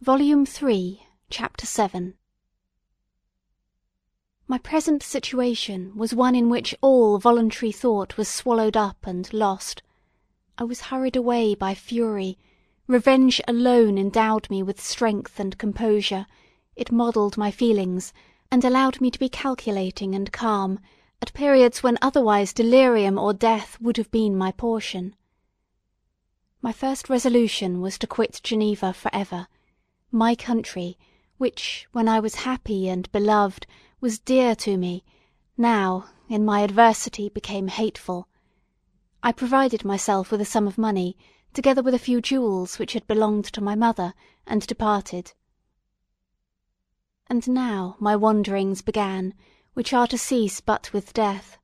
Volume Three, Chapter VII My present situation was one in which all voluntary thought was swallowed up and lost. I was hurried away by fury; revenge alone endowed me with strength and composure; it modelled my feelings, and allowed me to be calculating and calm, at periods when otherwise delirium or death would have been my portion. My first resolution was to quit Geneva for ever my country, which, when I was happy and beloved, was dear to me, now, in my adversity, became hateful. I provided myself with a sum of money, together with a few jewels which had belonged to my mother, and departed. And now my wanderings began, which are to cease but with death.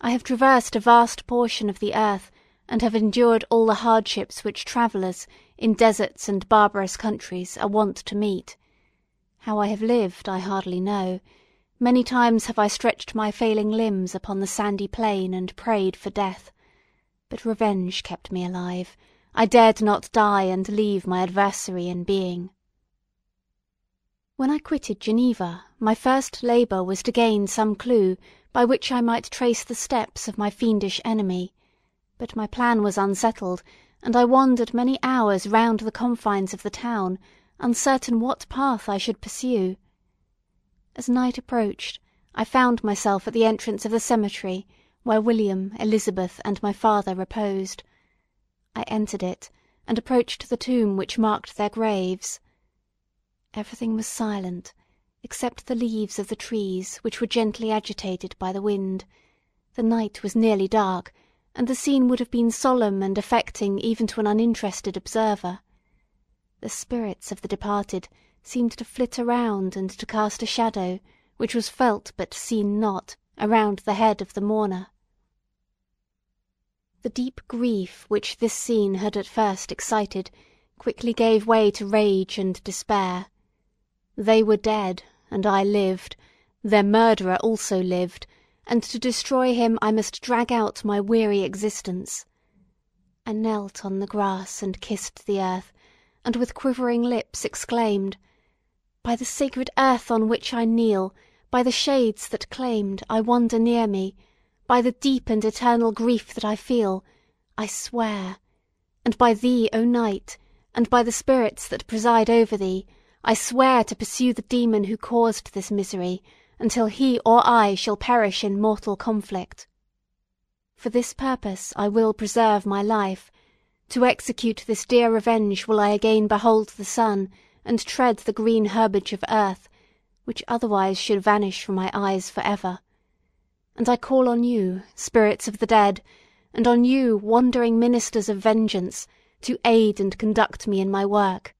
I have traversed a vast portion of the earth, and have endured all the hardships which travellers, in deserts and barbarous countries, are wont to meet. How I have lived I hardly know; many times have I stretched my failing limbs upon the sandy plain and prayed for death. But revenge kept me alive; I dared not die and leave my adversary in being. When I quitted Geneva, my first labour was to gain some clue by which I might trace the steps of my fiendish enemy; but my plan was unsettled and I wandered many hours round the confines of the town, uncertain what path I should pursue. As night approached, I found myself at the entrance of the cemetery where William, Elizabeth, and my father reposed. I entered it, and approached the tomb which marked their graves. Everything was silent, except the leaves of the trees, which were gently agitated by the wind; the night was nearly dark, and the scene would have been solemn and affecting even to an uninterested observer. The spirits of the departed seemed to flit around and to cast a shadow, which was felt but seen not, around the head of the mourner. The deep grief which this scene had at first excited quickly gave way to rage and despair. They were dead, and I lived; their murderer also lived, and to destroy him I must drag out my weary existence. I knelt on the grass and kissed the earth, and with quivering lips exclaimed, "By the sacred earth on which I kneel, by the shades that claimed I wander near me, by the deep and eternal grief that I feel, I swear; and by thee, O Night, and by the spirits that preside over thee, I swear to pursue the demon who caused this misery, until he or I shall perish in mortal conflict. For this purpose I will preserve my life; to execute this dear revenge will I again behold the sun, and tread the green herbage of earth, which otherwise should vanish from my eyes for ever. And I call on you, spirits of the dead, and on you, wandering ministers of vengeance, to aid and conduct me in my work.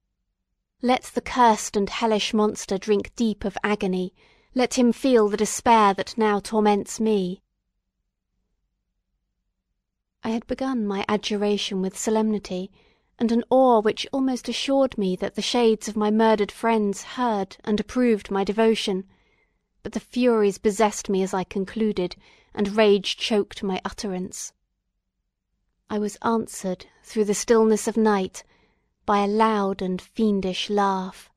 Let the cursed and hellish monster drink deep of agony let him feel the despair that now torments me." I had begun my adjuration with solemnity, and an awe which almost assured me that the shades of my murdered friends heard and approved my devotion; but the Furies possessed me as I concluded, and rage choked my utterance. I was answered, through the stillness of night, by a loud and fiendish laugh.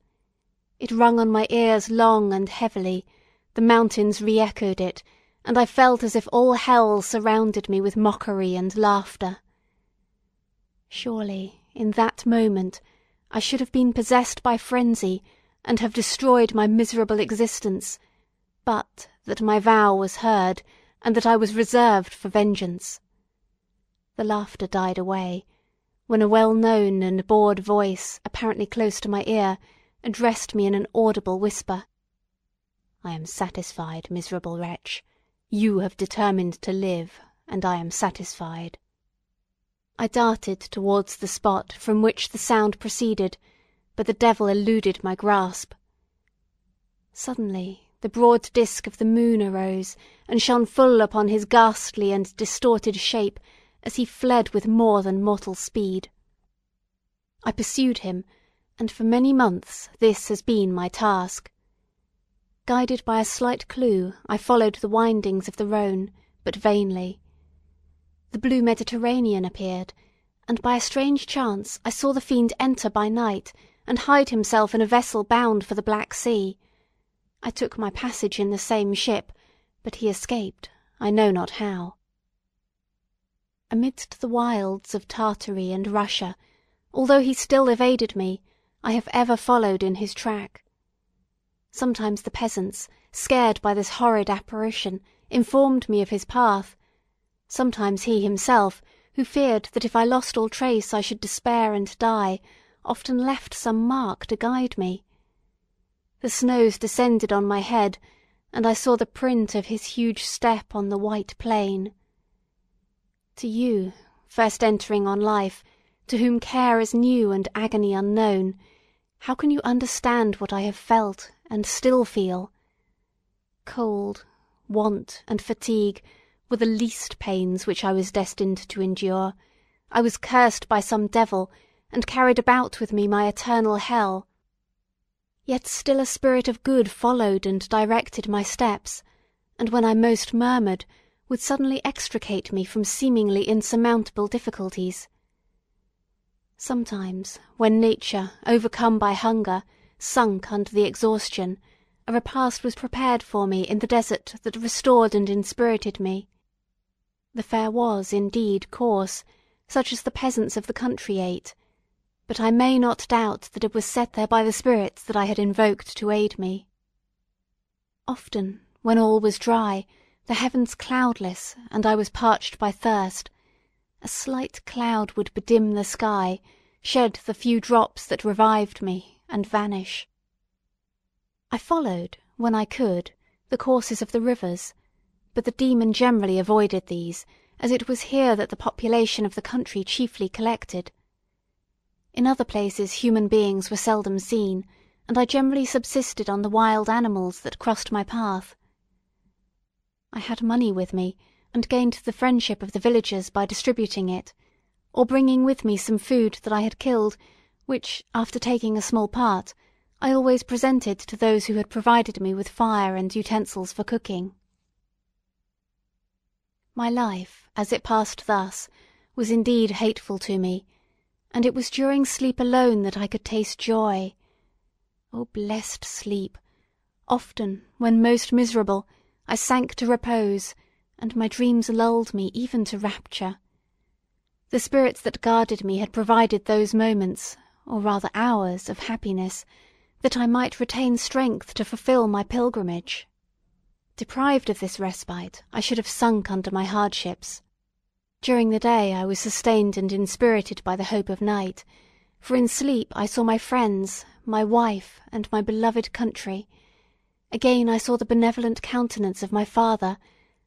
It rung on my ears long and heavily, the mountains re echoed it, and I felt as if all hell surrounded me with mockery and laughter. Surely, in that moment, I should have been possessed by frenzy, and have destroyed my miserable existence, but that my vow was heard, and that I was reserved for vengeance. The laughter died away, when a well known and bored voice, apparently close to my ear, addressed me in an audible whisper. "I am satisfied, miserable wretch. You have determined to live, and I am satisfied." I darted towards the spot from which the sound proceeded, but the devil eluded my grasp. Suddenly the broad disk of the moon arose, and shone full upon his ghastly and distorted shape as he fled with more than mortal speed. I pursued him and for many months this has been my task. Guided by a slight clue, I followed the windings of the Rhone, but vainly. The blue Mediterranean appeared, and by a strange chance I saw the fiend enter by night, and hide himself in a vessel bound for the Black Sea. I took my passage in the same ship, but he escaped, I know not how. Amidst the wilds of Tartary and Russia, although he still evaded me, I have ever followed in his track. Sometimes the peasants, scared by this horrid apparition, informed me of his path; sometimes he himself, who feared that if I lost all trace I should despair and die, often left some mark to guide me. The snows descended on my head, and I saw the print of his huge step on the white plain. To you, first entering on life, to whom care is new and agony unknown, how can you understand what I have felt and still feel? Cold, want, and fatigue were the least pains which I was destined to endure. I was cursed by some devil, and carried about with me my eternal hell. Yet still a spirit of good followed and directed my steps, and when I most murmured, would suddenly extricate me from seemingly insurmountable difficulties. Sometimes, when nature, overcome by hunger, sunk under the exhaustion, a repast was prepared for me in the desert that restored and inspirited me. The fare was, indeed, coarse, such as the peasants of the country ate, but I may not doubt that it was set there by the spirits that I had invoked to aid me. Often, when all was dry, the heavens cloudless, and I was parched by thirst, a slight cloud would bedim the sky, shed the few drops that revived me, and vanish. I followed, when I could, the courses of the rivers, but the demon generally avoided these, as it was here that the population of the country chiefly collected. In other places human beings were seldom seen, and I generally subsisted on the wild animals that crossed my path. I had money with me, and gained the friendship of the villagers by distributing it, or bringing with me some food that I had killed, which, after taking a small part, I always presented to those who had provided me with fire and utensils for cooking. My life, as it passed thus, was indeed hateful to me, and it was during sleep alone that I could taste joy. O blessed sleep! Often, when most miserable, I sank to repose, and my dreams lulled me even to rapture. The spirits that guarded me had provided those moments, or rather hours, of happiness, that I might retain strength to fulfil my pilgrimage. Deprived of this respite, I should have sunk under my hardships. During the day I was sustained and inspirited by the hope of night, for in sleep I saw my friends, my wife, and my beloved country, Again I saw the benevolent countenance of my father,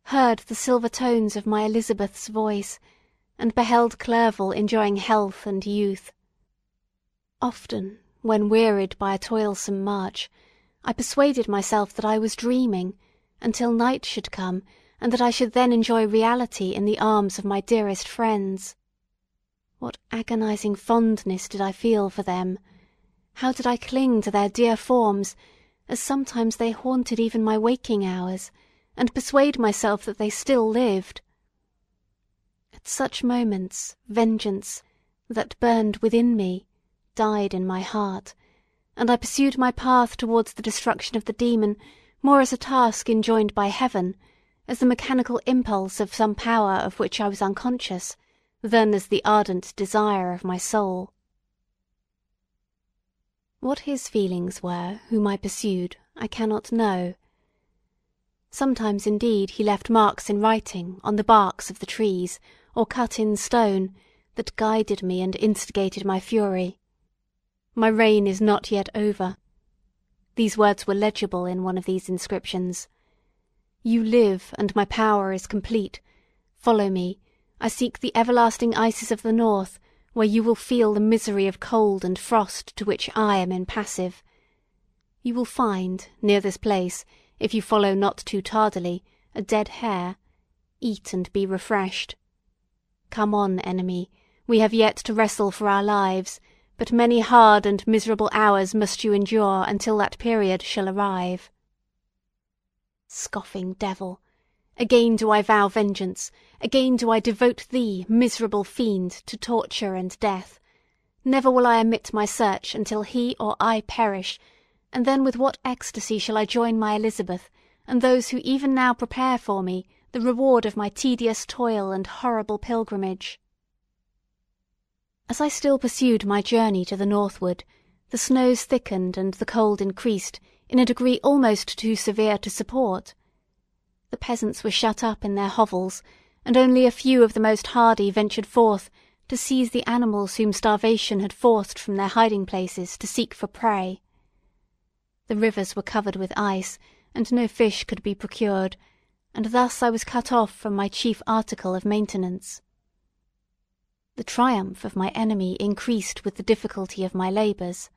heard the silver tones of my Elizabeth's voice, and beheld Clerval enjoying health and youth. Often, when wearied by a toilsome march, I persuaded myself that I was dreaming, until night should come, and that I should then enjoy reality in the arms of my dearest friends. What agonizing fondness did I feel for them! How did I cling to their dear forms! as sometimes they haunted even my waking hours, and persuade myself that they still lived. At such moments vengeance, that burned within me, died in my heart, and I pursued my path towards the destruction of the demon more as a task enjoined by heaven, as the mechanical impulse of some power of which I was unconscious, than as the ardent desire of my soul. What his feelings were whom I pursued, I cannot know. Sometimes, indeed, he left marks in writing on the barks of the trees, or cut in stone, that guided me and instigated my fury. My reign is not yet over. These words were legible in one of these inscriptions. You live, and my power is complete. Follow me. I seek the everlasting ices of the north, where you will feel the misery of cold and frost to which I am impassive. You will find, near this place, if you follow not too tardily, a dead hare. Eat and be refreshed. Come on, enemy, we have yet to wrestle for our lives, but many hard and miserable hours must you endure until that period shall arrive. Scoffing devil! Again do I vow vengeance, again do I devote thee, miserable fiend, to torture and death. Never will I omit my search until he or I perish, and then with what ecstasy shall I join my Elizabeth, and those who even now prepare for me the reward of my tedious toil and horrible pilgrimage. As I still pursued my journey to the northward, the snows thickened and the cold increased in a degree almost too severe to support. The peasants were shut up in their hovels, and only a few of the most hardy ventured forth to seize the animals whom starvation had forced from their hiding places to seek for prey. The rivers were covered with ice, and no fish could be procured, and thus I was cut off from my chief article of maintenance. The triumph of my enemy increased with the difficulty of my labours.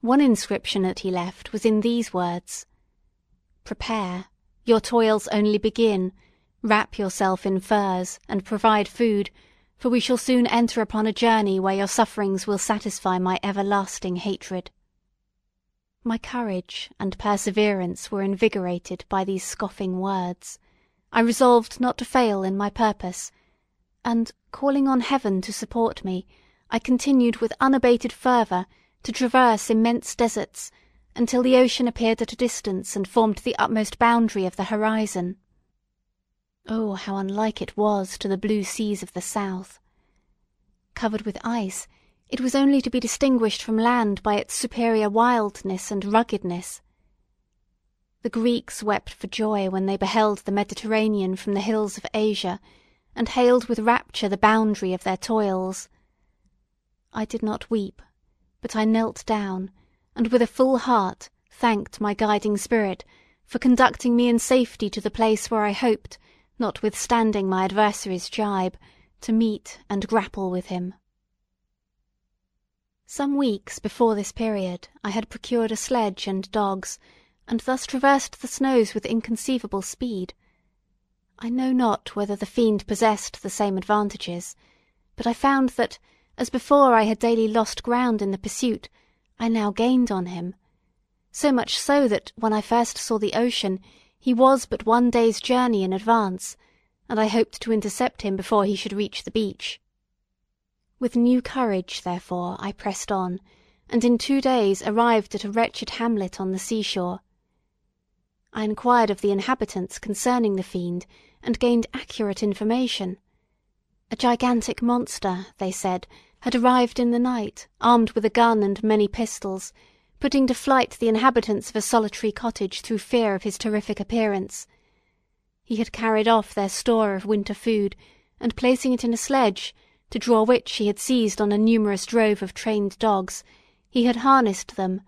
One inscription that he left was in these words: "Prepare, your toils only begin, wrap yourself in furs, and provide food, for we shall soon enter upon a journey where your sufferings will satisfy my everlasting hatred. My courage and perseverance were invigorated by these scoffing words. I resolved not to fail in my purpose, and, calling on heaven to support me, I continued with unabated fervour to traverse immense deserts until the ocean appeared at a distance and formed the utmost boundary of the horizon. Oh, how unlike it was to the blue seas of the south! Covered with ice, it was only to be distinguished from land by its superior wildness and ruggedness. The Greeks wept for joy when they beheld the Mediterranean from the hills of Asia, and hailed with rapture the boundary of their toils. I did not weep, but I knelt down, and with a full heart thanked my guiding spirit for conducting me in safety to the place where I hoped notwithstanding my adversary's gibe, to meet and grapple with him. Some weeks before this period I had procured a sledge and dogs, and thus traversed the snows with inconceivable speed. I know not whether the fiend possessed the same advantages, but I found that, as before I had daily lost ground in the pursuit, I now gained on him; so much so that when I first saw the ocean he was but one day's journey in advance, and I hoped to intercept him before he should reach the beach. With new courage, therefore, I pressed on, and in two days arrived at a wretched hamlet on the seashore. I inquired of the inhabitants concerning the fiend, and gained accurate information. A gigantic monster, they said, had arrived in the night, armed with a gun and many pistols, putting to flight the inhabitants of a solitary cottage through fear of his terrific appearance. He had carried off their store of winter food, and placing it in a sledge, to draw which he had seized on a numerous drove of trained dogs, he had harnessed them,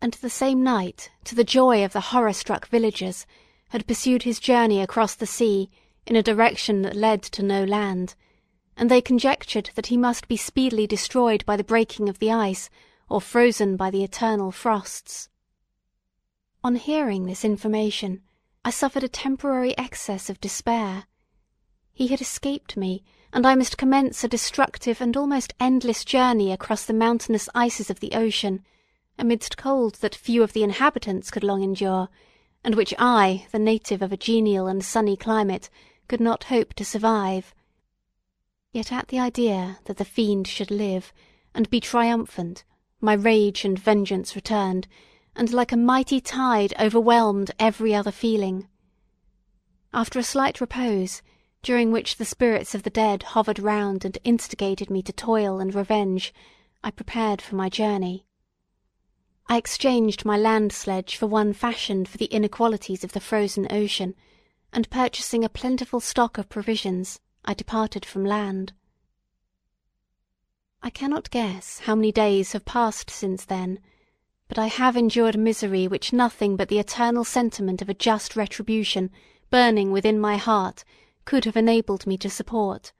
and the same night, to the joy of the horror-struck villagers, had pursued his journey across the sea in a direction that led to no land, and they conjectured that he must be speedily destroyed by the breaking of the ice or frozen by the eternal frosts. On hearing this information, I suffered a temporary excess of despair. He had escaped me, and I must commence a destructive and almost endless journey across the mountainous ices of the ocean, amidst cold that few of the inhabitants could long endure, and which I, the native of a genial and sunny climate, could not hope to survive. Yet at the idea that the fiend should live, and be triumphant, my rage and vengeance returned, and like a mighty tide overwhelmed every other feeling. After a slight repose, during which the spirits of the dead hovered round and instigated me to toil and revenge, I prepared for my journey. I exchanged my land sledge for one fashioned for the inequalities of the frozen ocean, and purchasing a plentiful stock of provisions, I departed from land. I cannot guess how many days have passed since then, but I have endured misery which nothing but the eternal sentiment of a just retribution burning within my heart could have enabled me to support.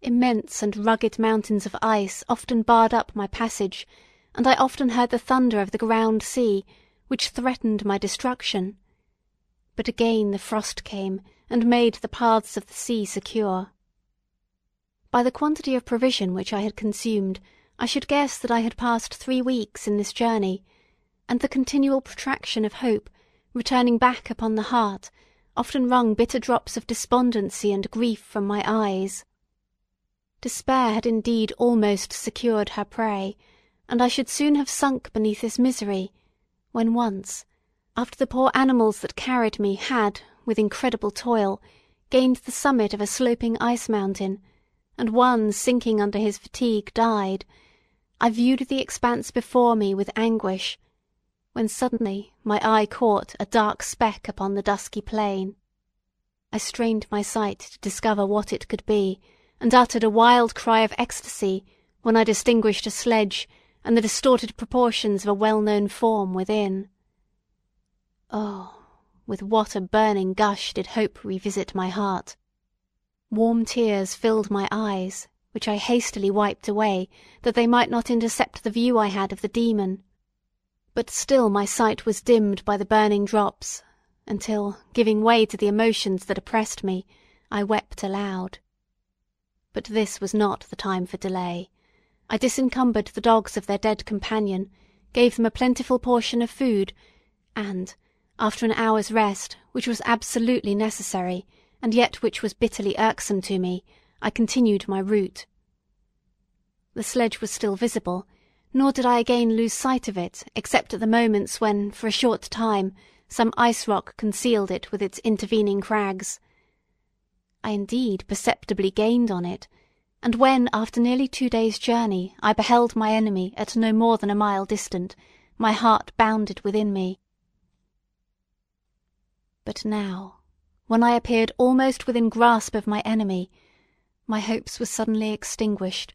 Immense and rugged mountains of ice often barred up my passage, and I often heard the thunder of the ground sea, which threatened my destruction. But again the frost came, and made the paths of the sea secure. By the quantity of provision which I had consumed, I should guess that I had passed three weeks in this journey, and the continual protraction of hope, returning back upon the heart, often wrung bitter drops of despondency and grief from my eyes. Despair had indeed almost secured her prey, and I should soon have sunk beneath this misery, when once, after the poor animals that carried me had, with incredible toil, gained the summit of a sloping ice mountain, and one sinking under his fatigue died, I viewed the expanse before me with anguish, when suddenly my eye caught a dark speck upon the dusky plain. I strained my sight to discover what it could be, and uttered a wild cry of ecstasy when I distinguished a sledge and the distorted proportions of a well-known form within. Oh, with what a burning gush did hope revisit my heart! Warm tears filled my eyes, which I hastily wiped away, that they might not intercept the view I had of the demon. But still my sight was dimmed by the burning drops, until, giving way to the emotions that oppressed me, I wept aloud. But this was not the time for delay. I disencumbered the dogs of their dead companion, gave them a plentiful portion of food, and, after an hour's rest, which was absolutely necessary, and yet which was bitterly irksome to me, I continued my route. The sledge was still visible, nor did I again lose sight of it except at the moments when, for a short time, some ice rock concealed it with its intervening crags. I indeed perceptibly gained on it, and when after nearly two days' journey I beheld my enemy at no more than a mile distant, my heart bounded within me. But now, when I appeared almost within grasp of my enemy, my hopes were suddenly extinguished,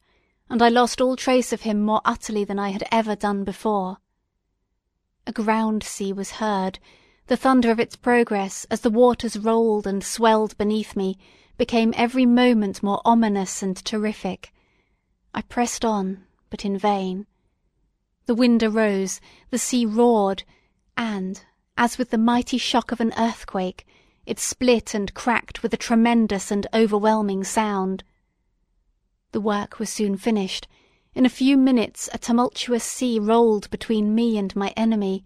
and I lost all trace of him more utterly than I had ever done before. A ground sea was heard, the thunder of its progress as the waters rolled and swelled beneath me became every moment more ominous and terrific. I pressed on, but in vain. The wind arose, the sea roared, and, as with the mighty shock of an earthquake, it split and cracked with a tremendous and overwhelming sound. The work was soon finished. In a few minutes a tumultuous sea rolled between me and my enemy,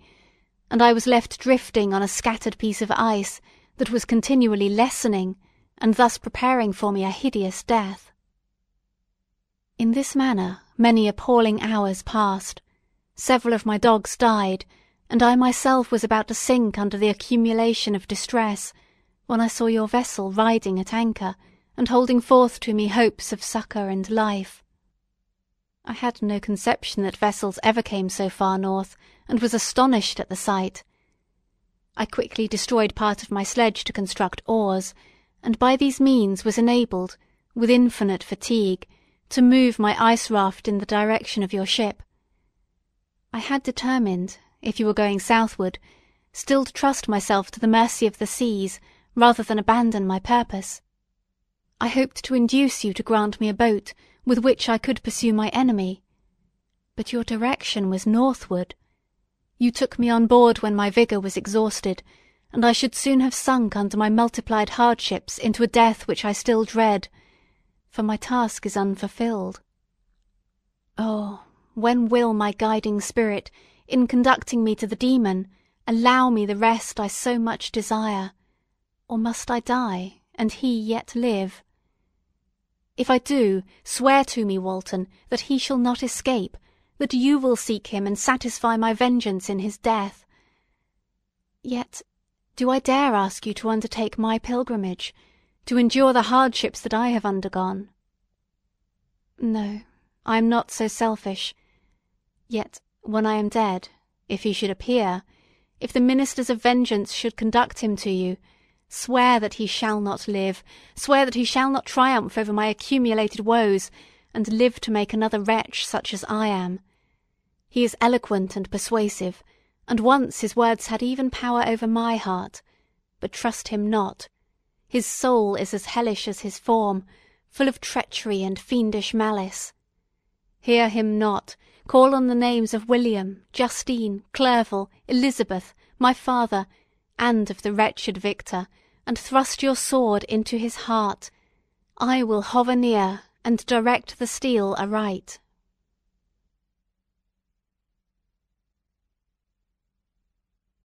and I was left drifting on a scattered piece of ice that was continually lessening, and thus preparing for me a hideous death. In this manner many appalling hours passed. Several of my dogs died, and I myself was about to sink under the accumulation of distress, when I saw your vessel riding at anchor, and holding forth to me hopes of succour and life. I had no conception that vessels ever came so far north, and was astonished at the sight. I quickly destroyed part of my sledge to construct oars, and by these means was enabled, with infinite fatigue, to move my ice raft in the direction of your ship. I had determined, if you were going southward, still to trust myself to the mercy of the seas rather than abandon my purpose. I hoped to induce you to grant me a boat with which I could pursue my enemy. But your direction was northward. You took me on board when my vigour was exhausted, and I should soon have sunk under my multiplied hardships into a death which I still dread, for my task is unfulfilled. Oh, when will my guiding spirit, in conducting me to the demon, allow me the rest I so much desire? Or must I die, and he yet live? If I do, swear to me, Walton, that he shall not escape, that you will seek him and satisfy my vengeance in his death. Yet, do I dare ask you to undertake my pilgrimage, to endure the hardships that I have undergone? No, I am not so selfish. Yet, when I am dead, if he should appear, if the ministers of vengeance should conduct him to you, Swear that he shall not live, swear that he shall not triumph over my accumulated woes, and live to make another wretch such as I am. He is eloquent and persuasive, and once his words had even power over my heart, but trust him not. His soul is as hellish as his form, full of treachery and fiendish malice. Hear him not, call on the names of William, Justine, Clerval, Elizabeth, my father, and of the wretched Victor, and thrust your sword into his heart. I will hover near, and direct the steel aright.